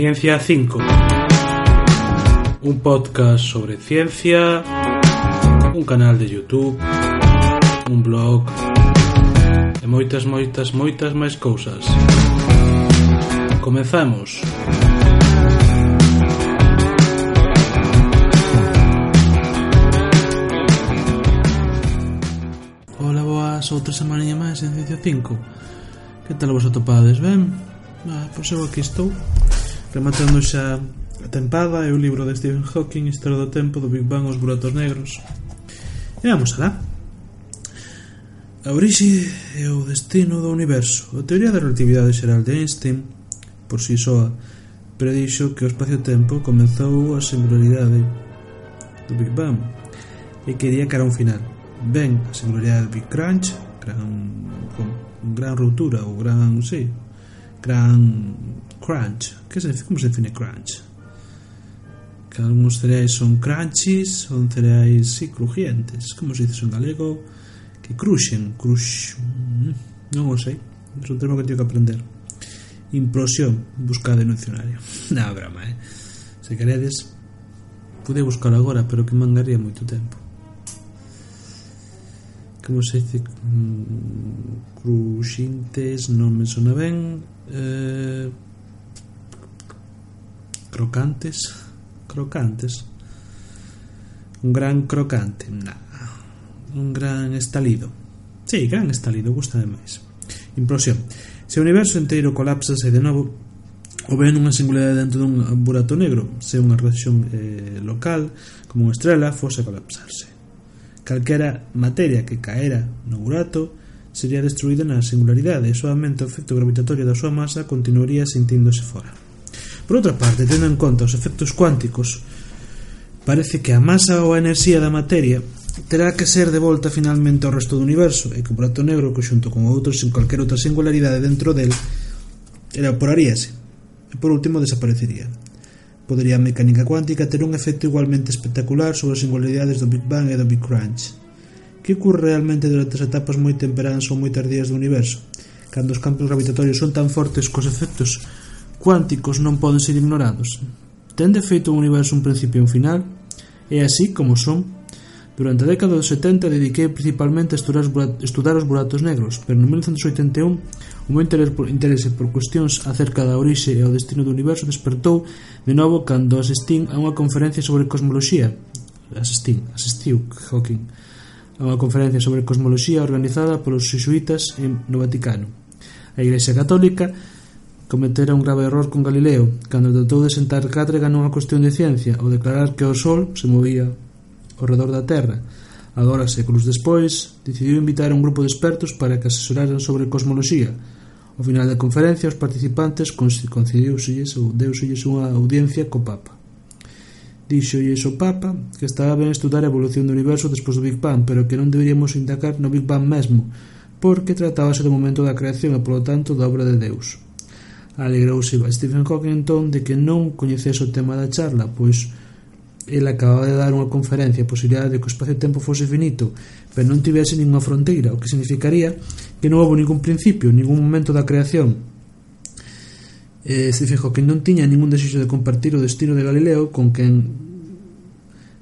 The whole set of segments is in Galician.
Ciencia 5. Un podcast sobre ciencia, un canal de YouTube, un blog e moitas, moitas, moitas máis cousas. Comezamos. Ola, boas, outra semaninha máis en Ciencia 5. Que tal vos atopades, ben? Ah, pois eu aquí estou Rematando xa a tempada é o libro de Stephen Hawking Historia do tempo do Big Bang aos buratos negros. E vamos alá. A orixe e o destino do universo. A teoría da relatividade xeral de Einstein Por si soa predixo que o espacio-tempo comezou a singularidade do Big Bang e quería cara un final. Ben, a singularidade do Big Crunch gran, gran, gran ruptura ou gran, sí, gran crunch. Que se, como se define crunch? Que algúns cereais son crunchies, son cereais si, sí, crujientes. Como se dice en galego? Que cruxen, crux... Mm, non o sei. É un termo que teño que aprender. Implosión, buscade no dicionario. Na broma, eh? Se queredes, pude buscar agora, pero que mangaría moito tempo. Como se dice mm, cruxintes non me sona ben eh, crocantes, crocantes, un gran crocante, nah. un gran estalido. Sí, gran estalido, gusta demais. Implosión. Se o universo inteiro colapsase de novo, ou ben unha singularidade dentro dun burato negro, se unha reacción eh, local, como unha estrela, fose a colapsarse. Calquera materia que caera no burato sería destruída na singularidade e soamente o efecto gravitatorio da súa masa continuaría sentíndose fora. Por outra parte, tendo en conta os efectos cuánticos, parece que a masa ou a enerxía da materia terá que ser de volta finalmente ao resto do universo e que o burato negro que xunto con outros en calquera outra singularidade dentro del evaporaríase e por último desaparecería. Podería a mecánica cuántica ter un efecto igualmente espectacular sobre as singularidades do Big Bang e do Big Crunch. Que ocurre realmente durante as etapas moi temperadas ou moi tardías do universo, cando os campos gravitatorios son tan fortes cos efectos cuánticos non poden ser ignorados. Ten de feito o universo un principio e un final, É así como son, durante a década dos 70 dediquei principalmente a estudar, estudar os buratos negros, pero no 1981 o meu interés por, interese por cuestións acerca da orixe e o destino do universo despertou de novo cando asistín a unha conferencia sobre cosmoloxía asistín, asistiu Hawking a unha conferencia sobre cosmoloxía organizada polos xesuítas en, no Vaticano. A Igrexa Católica cometera un grave error con Galileo cando tratou de sentar cátedra nunha cuestión de ciencia ao declarar que o Sol se movía ao redor da Terra. Agora, séculos despois, decidiu invitar a un grupo de expertos para que asesoraran sobre cosmoloxía. Ao final da conferencia, os participantes concediuselles ou deuselles unha audiencia co Papa. Dixolles o Papa que estaba ben estudar a evolución do universo despois do Big Bang, pero que non deberíamos indagar no Big Bang mesmo, porque tratábase do momento da creación e, polo tanto, da obra de Deus. Alegrouse Stephen Hawking entón de que non coñecese o tema da charla, pois el acababa de dar unha conferencia a posibilidade de que o espacio-tempo fose finito, pero non tivese ninguna fronteira, o que significaría que non houve ningún principio, ningún momento da creación. Eh, Stephen Hawking non tiña ningún desexo de compartir o destino de Galileo con quen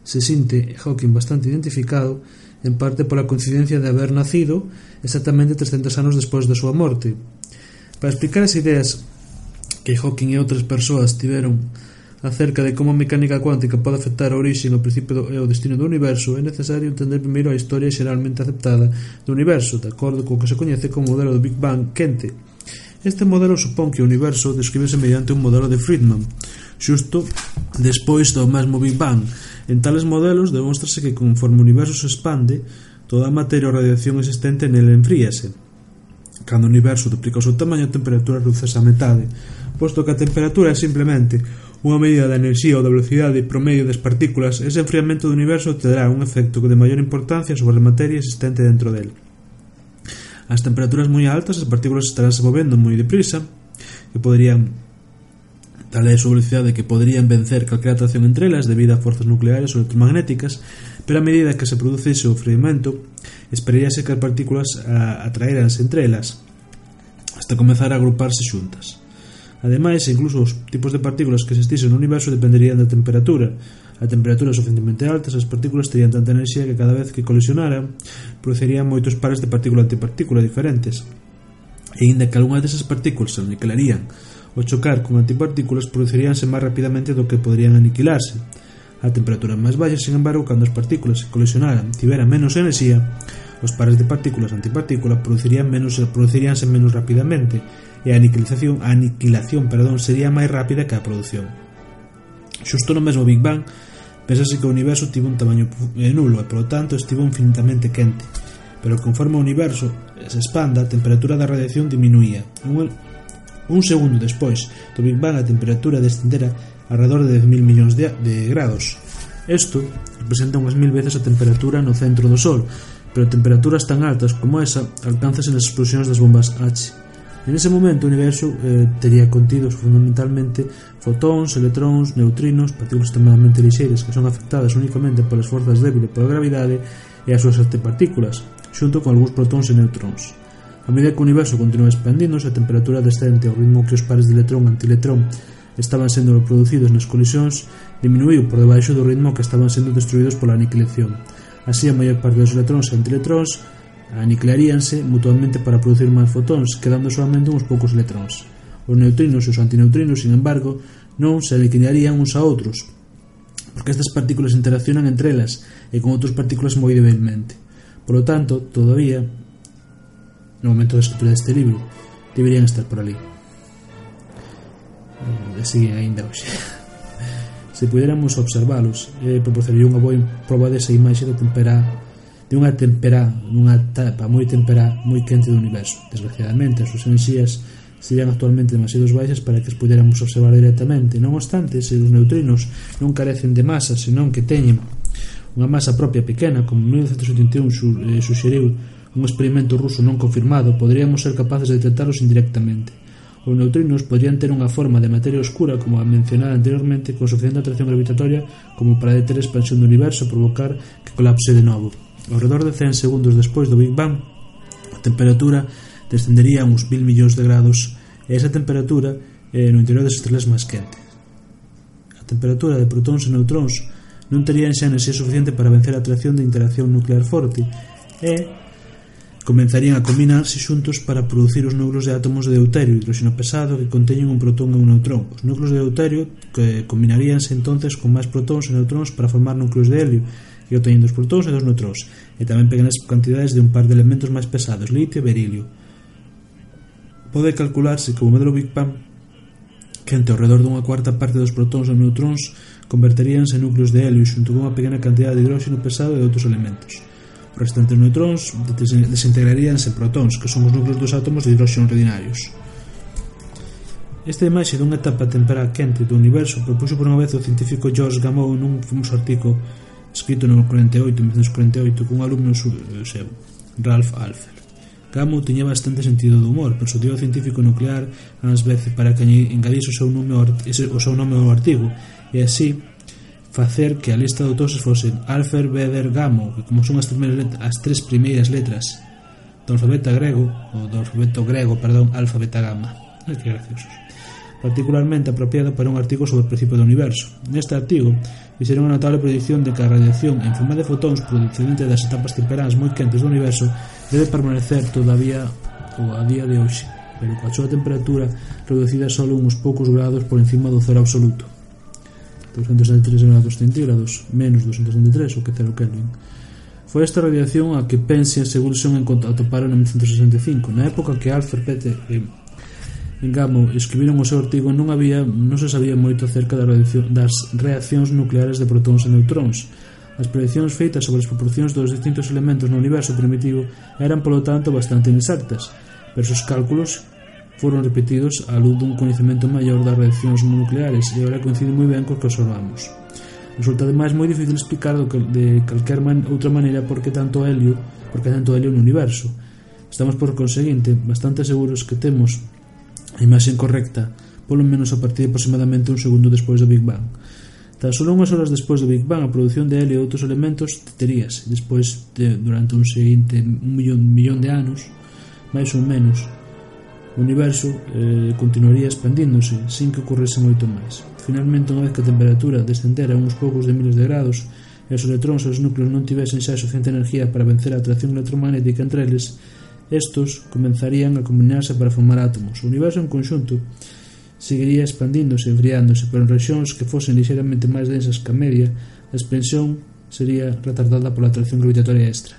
se sinte Hawking bastante identificado, en parte pola coincidencia de haber nacido exactamente 300 anos despois da súa morte. Para explicar as ideas que Hawking e outras persoas tiveron acerca de como a mecánica cuántica pode afectar a orixe o principio e o destino do universo, é necesario entender primeiro a historia xeralmente aceptada do universo, de acordo co que se coñece como modelo do Big Bang quente. Este modelo supón que o universo describese mediante un modelo de Friedman, xusto despois do mesmo Big Bang. En tales modelos demóstrase que conforme o universo se expande, toda a materia ou radiación existente nele enfríase. Cando o universo duplica o seu tamaño, a temperatura reduce a metade, posto que a temperatura é simplemente unha medida da enerxía ou da velocidade promedio das partículas, ese enfriamento do universo terá un efecto de maior importancia sobre a materia existente dentro del. As temperaturas moi altas, as partículas estarán se movendo moi deprisa, que poderían tal é a súa velocidade que poderían vencer calquera atracción entre elas debido a forzas nucleares ou electromagnéticas, pero a medida que se produce ese ofrecimento, esperaríase que as partículas ah, atraeranse entre elas hasta comezar a agruparse xuntas. Ademais, incluso os tipos de partículas que existisen no universo dependerían da temperatura. A temperatura suficientemente altas, as partículas terían tanta enerxía que cada vez que colisionaran, producirían moitos pares de partícula-antipartícula diferentes. E aínda que algunha desas partículas se aniquilarían ao chocar con antipartículas, produciríanse máis rapidamente do que poderían aniquilarse. A temperatura máis baixa, sin embargo, cando as partículas se colisionaran tiveran menos enerxía, os pares de partículas antipartícula producirían menos, produciríanse menos rapidamente e a aniquilación, a aniquilación perdón, sería máis rápida que a produción. Xusto no mesmo Big Bang, pensase que o universo tivo un tamaño eh, nulo e, polo tanto, estivo infinitamente quente. Pero conforme o universo se expanda, a temperatura da radiación diminuía. Un, un segundo despois do Big Bang, a temperatura descendera alrededor de 10.000 millóns de, de grados. Isto representa unhas mil veces a temperatura no centro do Sol, pero temperaturas tan altas como esa alcanzas nas explosións das bombas H. En ese momento o universo eh, tería contidos fundamentalmente fotóns, electróns, neutrinos, partículas extremadamente lixeiras que son afectadas únicamente polas forzas débiles pola gravidade e as súas antepartículas, xunto con algúns protóns e neutróns. A medida que o universo continua expandíndose, a temperatura descende ao ritmo que os pares de electrón e antiletrón estaban sendo producidos nas colisións diminuiu por debaixo do ritmo que estaban sendo destruídos pola aniquilación. Así, a maior parte dos electróns e antiletróns aniquilaríanse mutuamente para producir máis fotóns, quedando solamente uns poucos electróns. Os neutrinos e os antineutrinos, sin embargo, non se aniquilarían uns a outros, porque estas partículas interaccionan entre elas e con outras partículas moi débilmente. Por lo tanto, todavía, no momento de escritura deste libro, deberían estar por ali. E siguen aínda hoxe. Se pudéramos observalos, eh, proporcionaría unha boa prova desa imaxe do que de unha temperá, nunha etapa moi temperá, moi quente do universo. Desgraciadamente, as súas enerxías serían actualmente demasiado baixas para que as pudéramos observar directamente. Non obstante, se os neutrinos non carecen de masa, senón que teñen unha masa propia pequena, como en 1981 eh, suxeriu un experimento ruso non confirmado, poderíamos ser capaces de detectalos indirectamente. Os neutrinos podrían ter unha forma de materia oscura, como a mencionada anteriormente, con suficiente atracción gravitatoria como para deter a expansión do universo e provocar que colapse de novo. Ao redor de 100 segundos despois do Big Bang, a temperatura descendería uns mil millóns de grados e esa temperatura é no interior das estrelas máis quente. A temperatura de protóns e neutróns non terían xa enerxía suficiente para vencer a atracción de interacción nuclear forte e comenzarían a combinarse xuntos para producir os núcleos de átomos de deuterio e hidróxeno pesado que conteñen un protón e un neutrón. Os núcleos de deuterio que combinaríanse entonces con máis protóns e neutróns para formar núcleos de helio e obteñen dos protóns e dos neutróns, e tamén pequenas cantidades de un par de elementos máis pesados, litio e berilio. Pode calcularse que o modelo Big Bang que entre ao redor dunha cuarta parte dos protóns e neutróns converteríanse en núcleos de helio xunto con unha pequena cantidade de hidróxeno pesado e outros elementos. Os restantes neutróns desintegraríanse en protóns, que son os núcleos dos átomos de hidróxeno ordinarios. Esta imaxe dunha etapa temperá quente do universo propuxo por unha vez o científico George Gamow nun famoso artigo escrito no 48, 1948, cun alumno eh, seu, Ralph Alpher. Camus tiña bastante sentido do humor, persuadiu ao científico nuclear ás veces para que engadise o seu nome ao, o seu nome ao artigo, e así facer que a lista de autores fose Alfer Beder Gamo, que como son as, primeiras letras, as tres primeiras letras do alfabeto grego, ou do alfabeto grego, perdón, alfabeta gamma. Ai, que graciosos particularmente apropiado para un artigo sobre o principio do universo. Neste artigo, fixeron unha notable predicción de que a radiación en forma de fotóns procedente das etapas temperáns moi quentes do universo debe permanecer todavía ou a día de hoxe, pero coa súa temperatura reducida só uns poucos grados por encima do cero absoluto. 273 grados centígrados, menos 273, o que cero Kelvin. Foi esta radiación a que Penzias e Segulson atoparon en 1965, na época que Alfred Peter Engamo, escribiron o seu artigo non había non se sabía moito acerca da das reaccións nucleares de protóns e neutróns. As prediccións feitas sobre as proporcións dos distintos elementos no universo primitivo eran, polo tanto, bastante inexactas, pero os cálculos foron repetidos á luz dun coñecemento maior das reaccións nucleares e agora coinciden moi ben cos que observamos. Resulta ademais moi difícil explicar do que, de calquer man, outra maneira porque tanto helio, porque tanto helio no universo. Estamos por conseguinte bastante seguros que temos A imaxe correcta, polo menos a partir de aproximadamente un segundo despois do Big Bang. Tan só unhas horas despois do Big Bang, a produción de helio e outros elementos teríase, despois de, durante un seguinte un millón, millón de anos, máis ou menos, o universo eh, continuaría expandíndose sin que ocorrese moito máis. Finalmente, unha vez que a temperatura descendera uns poucos de miles de grados e os electróns e os núcleos non tivesen xa suficiente energía para vencer a atracción electromagnética entre eles, Estos comenzarían a combinarse para formar átomos. O universo en conxunto seguiría expandíndose e enfriándose, pero en rexións que fosen ligeramente máis densas que a media, a expansión sería retardada pola atracción gravitatoria extra.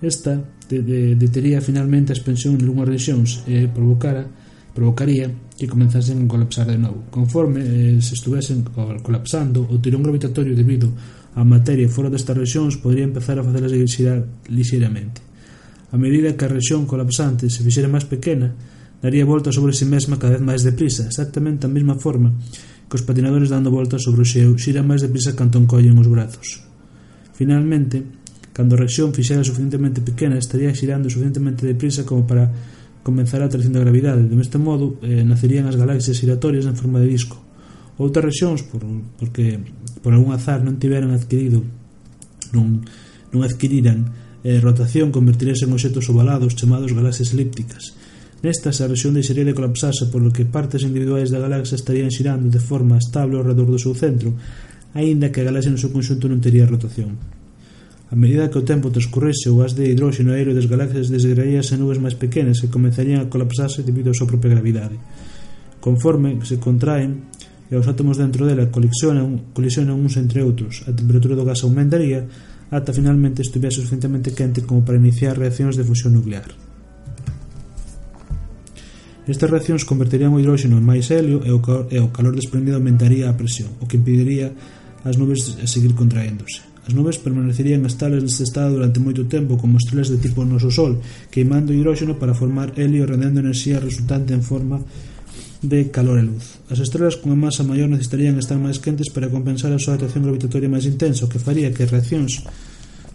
Esta detería finalmente a expansión en algunhas rexións e provocara, provocaría que comenzasen a colapsar de novo. Conforme eh, se estuvesen colapsando, o tirón gravitatorio debido á materia fora destas rexións podría empezar a facelas girar lixeiramente a medida que a rexión colapsante se fixera máis pequena, daría volta sobre si mesma cada vez máis deprisa, exactamente a mesma forma que os patinadores dando voltas sobre o xeo xira máis deprisa canto encollen os brazos. Finalmente, cando a rexión fixera suficientemente pequena, estaría xirando suficientemente deprisa como para comenzar a atracción da gravidade. De este modo, eh, nacerían as galaxias giratorias en forma de disco. Outras rexións, por, porque por algún azar non tiveran adquirido, non, non adquiriran e rotación convertiríase en objetos ovalados chamados galaxias elípticas. Nestas, a rexión deixaría de colapsarse polo que partes individuais da galaxia estarían xirando de forma estable ao redor do seu centro, aínda que a galaxia no seu conxunto non tería rotación. A medida que o tempo transcurrese, o gas de hidróxeno aéreo das galaxias desgraíase en nubes máis pequenas que comenzarían a colapsarse debido á súa propia gravidade. Conforme se contraen, e os átomos dentro dela colisionan, colisionan uns entre outros, a temperatura do gas aumentaría ata finalmente estuvera suficientemente quente como para iniciar reaccións de fusión nuclear. Estas reaccións converterían o hidróxeno en máis helio e o, calor, e o calor desprendido aumentaría a presión, o que impediría as nubes a seguir contraéndose. As nubes permanecerían estables neste estado durante moito tempo como estrelas de tipo noso Sol, queimando hidróxeno para formar helio rendendo enerxía resultante en forma de calor e luz. As estrelas con a masa maior necesitarían estar máis quentes para compensar a súa atracción gravitatoria máis intensa, o que faría que as reaccións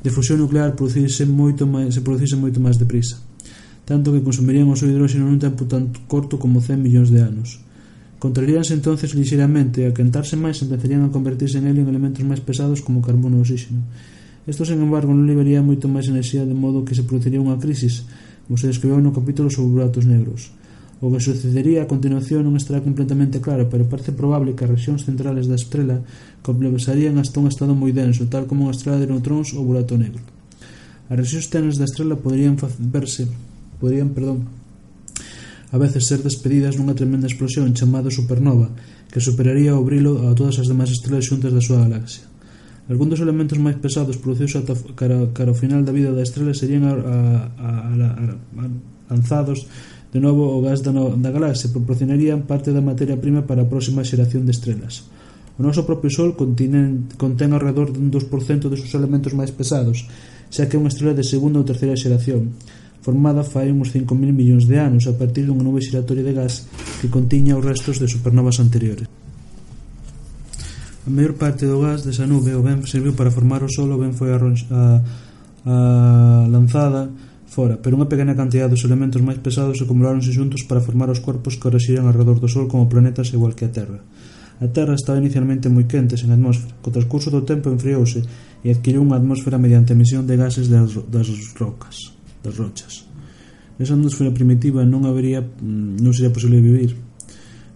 de fusión nuclear producirse moito máis, se producisen moito máis deprisa, tanto que consumirían o seu hidróxeno nun tempo tan corto como 100 millóns de anos. Contraríanse entonces lixeramente e ao quentarse máis empezarían a convertirse en helio en elementos máis pesados como carbono e oxígeno. Isto, sen embargo, non liberaría moito máis enerxía de modo que se produciría unha crisis, como se describeu no capítulo sobre buratos negros O que sucedería a continuación non estará completamente claro, pero parece probable que as rexións centrales da estrela colapsarían hasta un estado moi denso, tal como unha estrela de neutróns ou burato negro. As rexións externas da estrela poderían verse, poderían, perdón, a veces ser despedidas nunha tremenda explosión chamada supernova, que superaría o brilo a todas as demais estrelas xuntas da súa galaxia. Algún dos elementos máis pesados producidos ata cara, cara ao final da vida da estrela serían a, a, a, a, a lanzados De novo, o gas da, no, da galaxia proporcionarían parte da materia prima para a próxima xeración de estrelas. O noso propio Sol contén, contén alrededor dun 2% dos seus elementos máis pesados, xa que é unha estrela de segunda ou terceira xeración, formada fai uns 5.000 millóns de anos a partir dunha nube xiratoria de gas que contiña os restos de supernovas anteriores. A maior parte do gas desa nube o ben serviu para formar o Sol o ben foi a, a, a lanzada fora, pero unha pequena cantidade dos elementos máis pesados acumuláronse xuntos para formar os corpos que ora xiran alrededor do Sol como planetas igual que a Terra. A Terra estaba inicialmente moi quente sen atmósfera. Co transcurso do tempo enfriouse e adquiriu unha atmósfera mediante a emisión de gases das, das rocas, das rochas. Nesa atmósfera primitiva non habería mm, non sería posible vivir.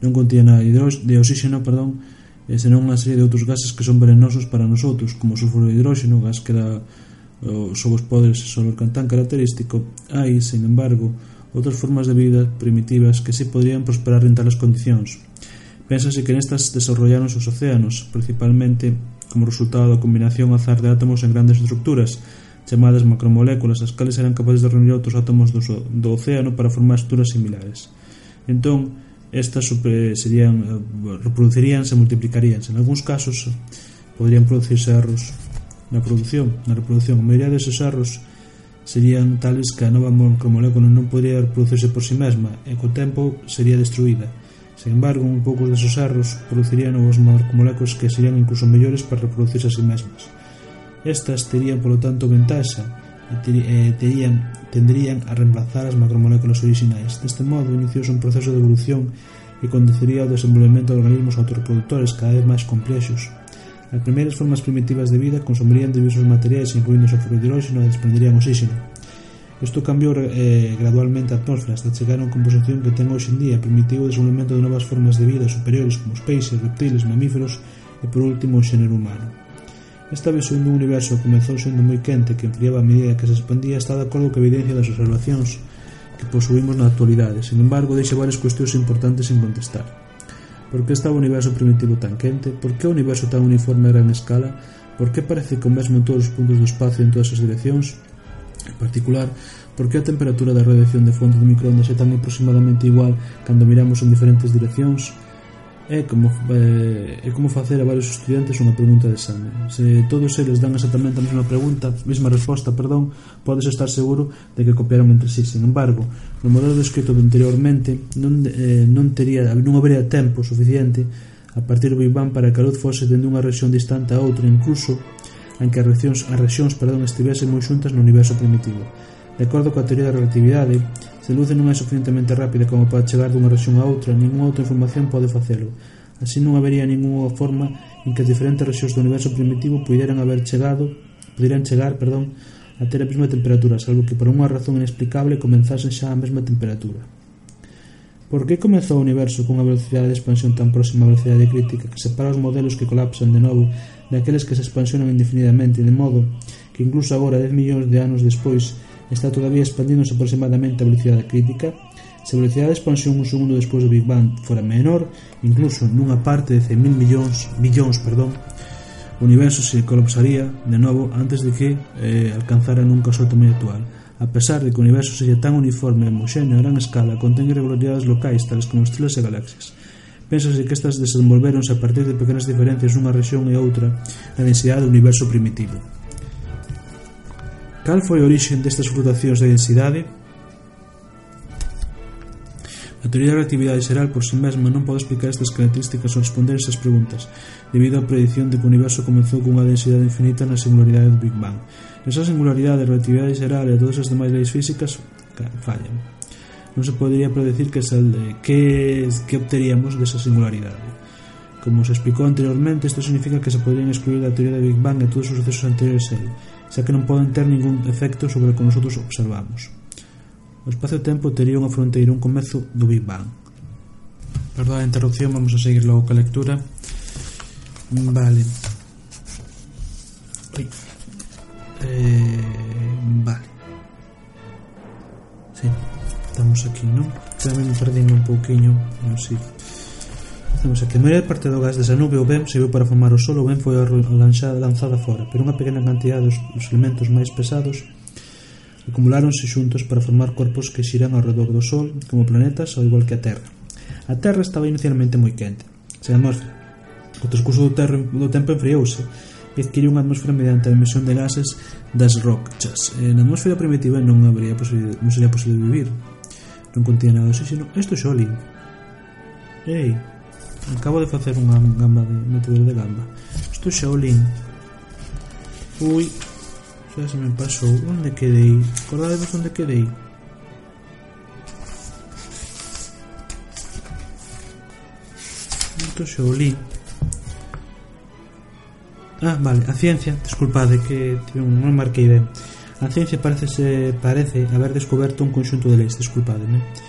Non contía nada de, de oxígeno, perdón, e senón unha serie de outros gases que son venenosos para nosotros, como o sulfuro de hidróxeno, gas que dá os ovos podres e o tan característico, hai, sen embargo, outras formas de vida primitivas que se podrían prosperar en tales condicións. Pénsase que nestas desarrollaron os océanos, principalmente como resultado da combinación azar de átomos en grandes estructuras, chamadas macromoléculas, as cales eran capaces de reunir outros átomos do, do océano para formar estruturas similares. Entón, estas super, serían eh, reproduciríanse, multiplicaríanse. En algúns casos, poderían producirse erros na produción, na reproducción. A maioría deses erros serían tales que a nova macromolécula non podría reproducirse por si sí mesma e co tempo sería destruída. Sen embargo, un pouco deses erros producirían novos macromoléculas que serían incluso mellores para reproducirse a si sí mesmas. Estas terían, polo tanto, ventaxa e terían, tendrían a reemplazar as macromoléculas orixinais. Deste modo, iniciouse un proceso de evolución que conduciría ao desenvolvemento de organismos autorreproductores cada vez máis complexos, As primeiras formas primitivas de vida consumirían diversos materiais incluindo sulfuro de hidróxeno e desprenderían oxígeno. Isto cambiou eh, gradualmente a atmósfera hasta chegar a unha composición que ten hoxe en día permitiu o desenvolvemento de novas formas de vida superiores como os peixes, reptiles, mamíferos e por último o xénero humano. Esta visión do universo comezou sendo moi quente que enfriaba a medida que se expandía está de acordo que evidencia das observacións que posuímos na actualidade. Sin embargo, deixa varias cuestións importantes en contestar. Por que estaba o universo primitivo tan quente? Por que o universo tan uniforme a gran escala? Por que parece que o mesmo en todos os puntos do espacio en todas as direccións? En particular, por que a temperatura da radiación de fonte de microondas é tan aproximadamente igual cando miramos en diferentes direccións? é como eh, é como facer a varios estudiantes unha pregunta de exame. Se todos eles dan exactamente a mesma pregunta, mesma resposta, perdón, podes estar seguro de que copiaron entre sí. Sin embargo, no modelo descrito anteriormente non, eh, non, tería, non habería tempo suficiente a partir do Big Bang para que a luz fose dende unha rexión distante a outra, incluso en que as rexións, as rexións perdón, estivesen moi xuntas no universo primitivo. De acordo coa teoría da relatividade, Se a luz non é suficientemente rápida como para chegar dunha rexión a outra, ningunha outra información pode facelo. Así non habería ningunha forma en que as diferentes rexións do universo primitivo puderan haber chegado, puderan chegar, perdón, a ter a mesma temperatura, salvo que por unha razón inexplicable comenzasen xa a mesma temperatura. Por que comezou o universo cunha velocidade de expansión tan próxima á velocidade crítica que separa os modelos que colapsan de novo daqueles que se expansionan indefinidamente, de modo que incluso agora, 10 millóns de anos despois, está todavía expandíndose aproximadamente a velocidade crítica, se a velocidade de expansión un segundo despois do Big Bang fora menor, incluso nunha parte de 100.000 millóns, millóns, perdón, o universo se colapsaría de novo antes de que eh, alcanzara nunca o seu tamaño actual. A pesar de que o universo sella tan uniforme e homoxéneo a gran escala, contén irregularidades locais tales como estrelas e galaxias. Pénsase que estas desenvolveronse a partir de pequenas diferencias nunha rexión e outra na densidade do universo primitivo. Cal foi a orixe destas flutuacións de densidade? A teoría da relatividade xeral por si sí mesma non pode explicar estas características ou responder estas preguntas, debido á predición de que o universo comezou cunha densidade infinita na singularidade do Big Bang. Esa singularidade, a relatividade xeral e todas as demais leis físicas fallan. Non se podería predecir que, sal, que, que obteríamos desa singularidade. Como se explicou anteriormente, isto significa que se poderían excluir da teoría do Big Bang e todos os sucesos anteriores a ele xa que non poden ter ningún efecto sobre o que nosotros observamos. O espacio-tempo tería unha fronteira un comezo do Big Bang. Perdón a interrupción, vamos a seguir logo coa lectura. Vale. Ui. Eh, vale. Sí, estamos aquí, non? Tamén me un pouquiño, non sei. Sí. Temos que a maior parte do gas desa nube o ben serviu para formar o sol o ben foi lanzada, lanzada fora, pero unha pequena cantidad dos, dos elementos máis pesados acumuláronse xuntos para formar corpos que xiran ao redor do sol como planetas ao igual que a Terra. A Terra estaba inicialmente moi quente, sen atmósfera. O transcurso do, terra, do tempo enfriouse e adquiriu unha atmosfera mediante a emisión de gases das rochas. E na atmosfera primitiva non habría posible, non sería posible vivir. Non contía nada de oxígeno. Isto é xolín. Ei, Acabo de facer unha gamba de metedor de gamba. Isto xa olín. Ui, xa se me pasou. Onde quedei? Acordadevos onde quedei? Isto xa o. Ah, vale, a ciencia, desculpade que non marquei ben. A ciencia parece, se, parece haber descoberto un conxunto de leis, desculpademe. Eh?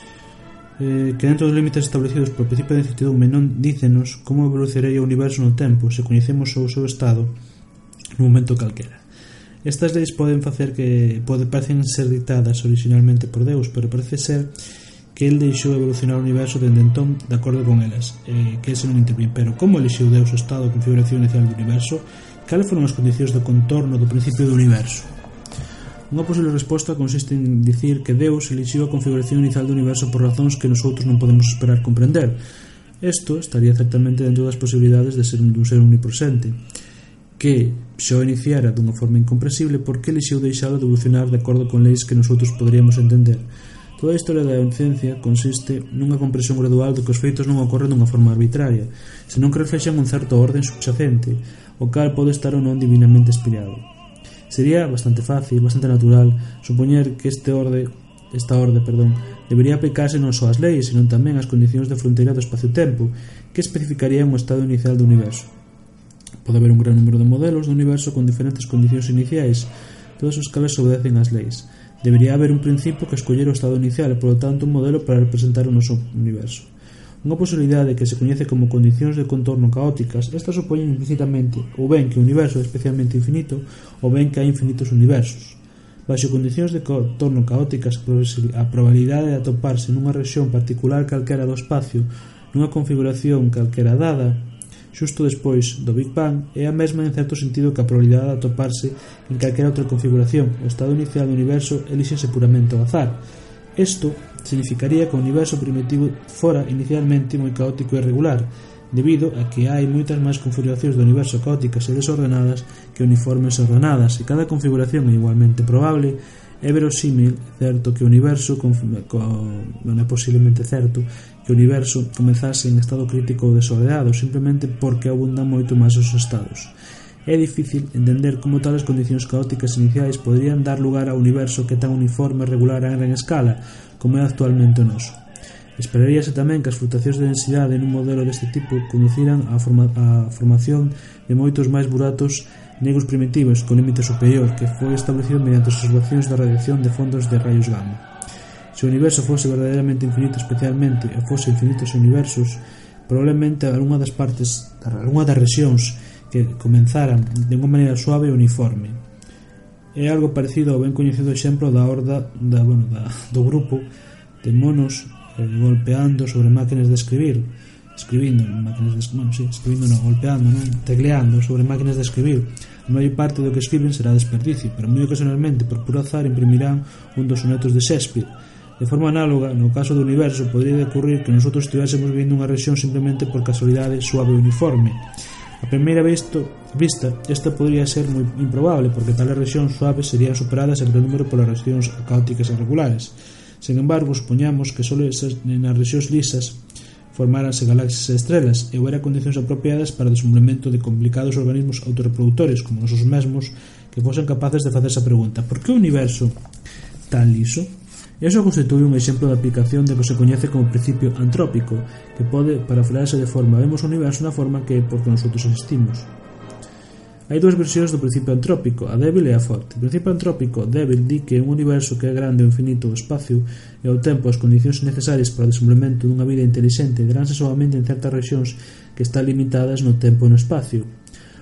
eh, que dentro dos límites establecidos polo principio de incertidumbre non dícenos como evolucionaría o universo no tempo se coñecemos o seu estado nun momento calquera. Estas leis poden facer que pode, parecen ser dictadas originalmente por Deus, pero parece ser que el deixou evolucionar o universo dende entón de acordo con elas, eh, que ese non intervin. Pero como elixiu Deus o estado de configuración inicial do universo? Cales foron as condicións de contorno do principio do universo? Unha posible resposta consiste en dicir que Deus elixiu a configuración inicial do universo por razóns que nosotros non podemos esperar comprender. Isto estaría certamente dentro das posibilidades de ser un ser unipresente, que xo iniciara dunha forma incomprensible porque elixiu deixalo de evolucionar de acordo con leis que nosotros poderíamos entender. Toda a historia da ciencia consiste nunha comprensión gradual de que os feitos non ocorren dunha forma arbitraria, senón que reflexan un certo orden subxacente, o cal pode estar ou non divinamente inspirado. Sería bastante fácil, bastante natural supoñer que este orde esta orde, perdón, debería aplicarse non só as leis, senón tamén as condicións de fronteira do espacio-tempo, que especificarían o estado inicial do universo. Pode haber un gran número de modelos do universo con diferentes condicións iniciais, todas os cales obedecen ás leis. Debería haber un principio que escoller o estado inicial e, polo tanto, un modelo para representar o noso universo. Unha posibilidade que se coñece como condicións de contorno caóticas, estas supoñen implicitamente ou ben que o universo é especialmente infinito ou ben que hai infinitos universos. Baixo condicións de contorno caóticas, a probabilidade de atoparse nunha rexión particular calquera do espacio, nunha configuración calquera dada, xusto despois do Big Bang, é a mesma en certo sentido que a probabilidade de atoparse en calquera outra configuración. O estado inicial do universo elíxese puramente ao azar. Isto significaría que o universo primitivo fora inicialmente moi caótico e irregular, debido a que hai moitas máis configuracións do universo caóticas e desordenadas que uniformes ordenadas, e cada configuración é igualmente probable é verosímil, certo que o universo con, con, non é posiblemente certo que o universo comezase en estado crítico ou desordenado simplemente porque abundan moito máis os estados. É difícil entender como tales condicións caóticas iniciais poderían dar lugar ao universo que tan uniforme e regular a gran escala como é actualmente o noso. Esperaríase tamén que as fluctuacións de densidade nun modelo deste tipo conduciran á forma, a formación de moitos máis buratos negros primitivos co límite superior que foi establecido mediante as observacións da radiación de fondos de rayos gamma. Se o universo fose verdadeiramente infinito especialmente e fose infinitos universos, probablemente algunha das partes, algunha das rexións que comenzaran de unha maneira suave e uniforme. É algo parecido ao ben coñecido exemplo da horda da, bueno, da, do grupo de monos eh, golpeando sobre máquinas de escribir, escribindo, máquinas de, bueno, sí, escribindo non, golpeando, non, tecleando sobre máquinas de escribir. A maior parte do que escriben será desperdicio, pero moi ocasionalmente, por puro azar, imprimirán un dos sonetos de Shakespeare. De forma análoga, no caso do universo, podría ocurrir que nosotros estivéssemos vivindo unha rexión simplemente por casualidade suave e uniforme. A primeira vista, esta podría ser moi improbable, porque tales rexións suaves serían superadas en gran número polas rexións caóticas e regulares. Sen embargo, supoñamos que só nas rexións lisas formáranse galaxias e estrelas e houbera condicións apropiadas para o desenvolvemento de complicados organismos autorreproductores como nosos mesmos que fosen capaces de facerse a pregunta por que o universo tan liso? E iso constitúe un exemplo de aplicación de que se coñece como principio antrópico, que pode parafrasearse de forma vemos o universo na forma que porque nosotros existimos. Hai dúas versións do principio antrópico, a débil e a forte. O principio antrópico débil di que un universo que é grande ou infinito o espacio e ao tempo as condicións necesarias para o desenvolvemento dunha vida intelixente daránse solamente en certas regións que están limitadas no tempo e no espacio,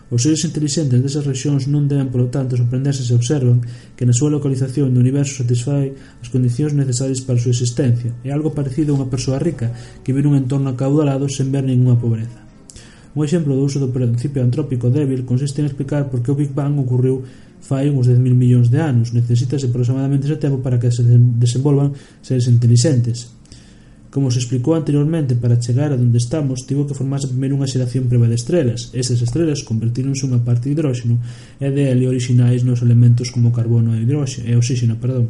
Os seres intelixentes desas rexións non deben, polo tanto, sorprenderse se observan que na súa localización do universo satisfai as condicións necesarias para a súa existencia. É algo parecido a unha persoa rica que vive un entorno acaudalado sen ver ninguna pobreza. Un exemplo do uso do principio antrópico débil consiste en explicar por que o Big Bang ocorreu fai uns 10.000 millóns de anos. Necesítase aproximadamente ese tempo para que se desenvolvan seres intelixentes. Como se explicou anteriormente para chegar a onde estamos tivo que formarse primeiro unha xeración preva de estrelas. Esas estrelas convertíronse unha parte de hidróxeno e de helio orixinais nos elementos como carbono e, hidróxeno, e oxígeno, perdón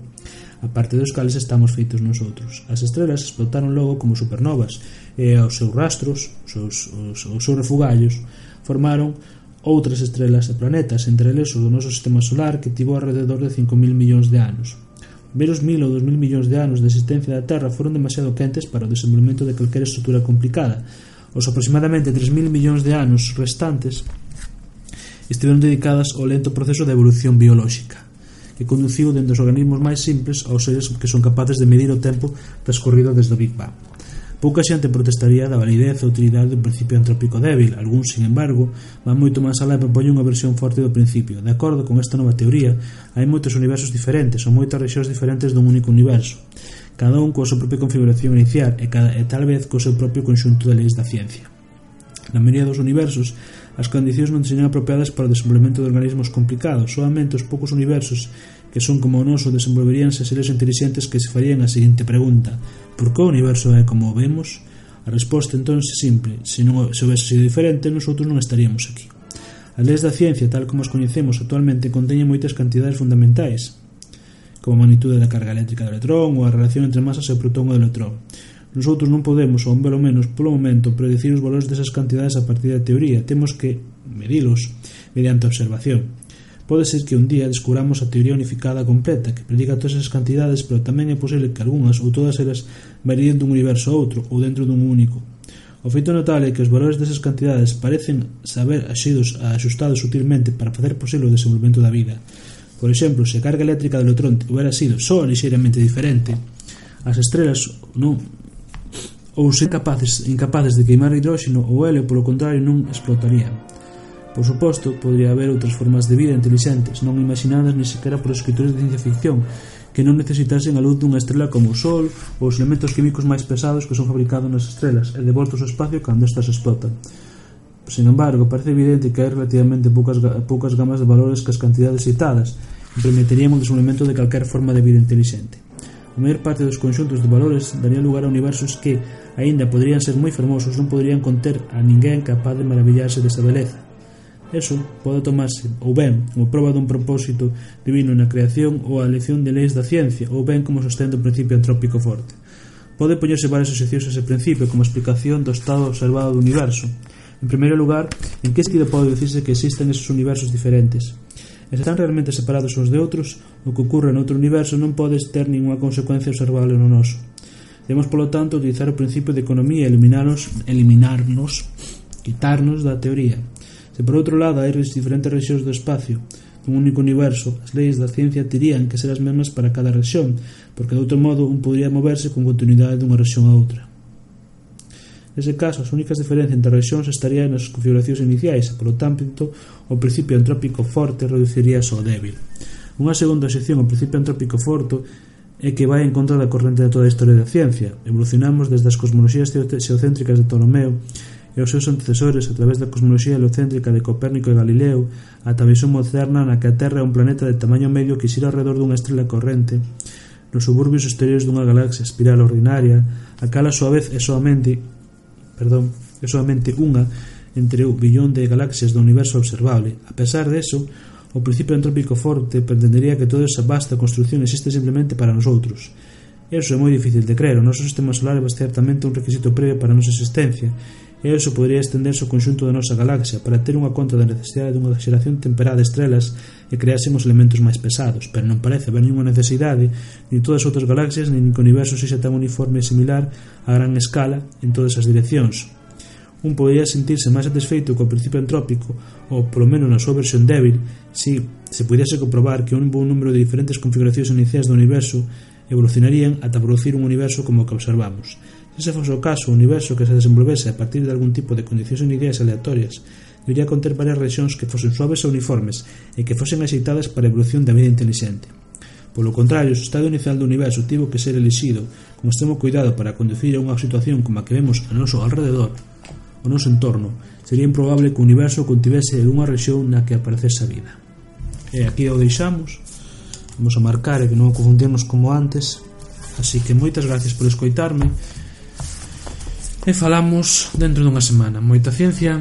a parte dos cales estamos feitos nosotros. As estrelas explotaron logo como supernovas e aos seus rastros, os seus, os, os seus refugallos, formaron outras estrelas e planetas, entre eles o do noso sistema solar que tivo alrededor de 5.000 millóns de anos. Meros mil ou dos mil millóns de anos de existencia da Terra foron demasiado quentes para o desenvolvemento de calquera estrutura complicada. Os aproximadamente 3.000 millóns de anos restantes estiveron dedicadas ao lento proceso de evolución biolóxica que conduciu dende os organismos máis simples aos seres que son capaces de medir o tempo transcorrido desde o Big Bang. Pouca xente protestaría da validez ou utilidade do principio antrópico débil, algúns, sin embargo, van moito máis alá e propoñen unha versión forte do principio. De acordo con esta nova teoría, hai moitos universos diferentes ou moitas rexións diferentes dun único universo, cada un coa súa propia configuración inicial e, cada, e tal vez co seu propio conxunto de leis da ciencia. Na maioría dos universos, as condicións non serían apropiadas para o desenvolvemento de organismos complicados, solamente os poucos universos que son como o noso desenvolveríanse se leres inteligentes que se farían a seguinte pregunta Por que o universo é como o vemos? A resposta entón é simple, se non se houvese sido diferente, nosotros non estaríamos aquí. As leis da ciencia, tal como as coñecemos actualmente, conteñen moitas cantidades fundamentais, como a magnitude da carga eléctrica do electrón ou a relación entre masas e o protón e o electrón. Nosotros non podemos, ou pelo menos polo momento, predecir os valores desas cantidades a partir da teoría, temos que medilos mediante observación. Pode ser que un día descubramos a teoría unificada completa, que predica todas esas cantidades, pero tamén é posible que algunhas ou todas elas varíen dun universo a outro ou dentro dun único. O feito notable é que os valores desas cantidades parecen saber axidos axustados sutilmente para facer posible o desenvolvemento da vida. Por exemplo, se a carga eléctrica do electrón hubiera sido só lixeiramente diferente, as estrelas non ou ser capaces, incapaces de queimar hidróxeno ou helio, polo contrario, non explotarían. Por suposto, podría haber outras formas de vida intelixentes, non imaginadas ni sequera por escritores de ciencia ficción, que non necesitasen a luz dunha estrela como o Sol ou os elementos químicos máis pesados que son fabricados nas estrelas e devoltos ao espacio cando estas explotan. Sin embargo, parece evidente que hai relativamente poucas, poucas gamas de valores que as cantidades citadas e permitirían o desenvolvemento de calquer forma de vida intelixente. A maior parte dos conxuntos de valores daría lugar a universos que, aínda poderían ser moi fermosos, non poderían conter a ninguén capaz de maravillarse desta beleza Eso pode tomarse ou ben como prova dun propósito divino na creación ou a elección de leis da ciencia ou ben como sostén do principio antrópico forte. Pode poñerse varias asociacións a ese principio como explicación do estado observado do universo. En primeiro lugar, en que sentido pode decirse que existen esos universos diferentes? E se están realmente separados uns de outros, o que ocurre noutro universo non pode ter ninguna consecuencia observable no noso. Debemos, polo tanto, utilizar o principio de economía e eliminarnos, eliminarnos quitarnos da teoría Se por outro lado hai diferentes rexións do espacio dun único universo, as leis da ciencia terían que ser as mesmas para cada rexión, porque de outro modo un podría moverse con continuidade dunha rexión a outra. Nese caso, as únicas diferencias entre rexións estarían nas configuracións iniciais, e polo tanto, o principio antrópico forte reduciríase ao débil. Unha segunda sección ao principio antrópico forte é que vai en contra da corrente de toda a historia da ciencia. Evolucionamos desde as cosmoloxías xeocéntricas de Ptolomeo e os seus antecesores a través da cosmoloxía heliocéntrica de Copérnico e Galileo ata a visión moderna na que a Terra é un planeta de tamaño medio que xira alrededor dunha estrela corrente nos suburbios exteriores dunha galaxia espiral ordinaria a cal a súa vez é soamente perdón, é soamente unha entre o billón de galaxias do universo observable. A pesar deso, o principio entrópico forte pretendería que toda esa vasta construción existe simplemente para nosotros. Eso é moi difícil de creer. O noso sistema solar é certamente un requisito previo para a nosa existencia E iso podría estenderse ao conxunto da nosa galaxia para ter unha conta da necesidade dunha xeración temperada de estrelas e creásemos elementos máis pesados, pero non parece haber ninguna necesidade ni todas as outras galaxias nin que o universo sexa tan uniforme e similar a gran escala en todas as direccións. Un podría sentirse máis satisfeito co principio entrópico, ou polo menos na súa versión débil, se se pudiese comprobar que un bon número de diferentes configuracións iniciais do universo evolucionarían ata producir un universo como o que observamos Ese fose o caso, o universo que se desenvolvese a partir de algún tipo de condicións unidades aleatorias debería conter varias rexións que fosen suaves e uniformes e que fosen axeitadas para a evolución da vida inteligente. Polo contrario, o estado inicial do universo tivo que ser elixido con extremo cuidado para conducir a unha situación como a que vemos a noso alrededor, o noso entorno. Sería improbable que o universo contivese unha rexión na que aparecese a vida. E aquí o deixamos. Vamos a marcar e que non confundirnos como antes. Así que moitas gracias por escoitarme. E falamos dentro dunha semana. Moita ciencia.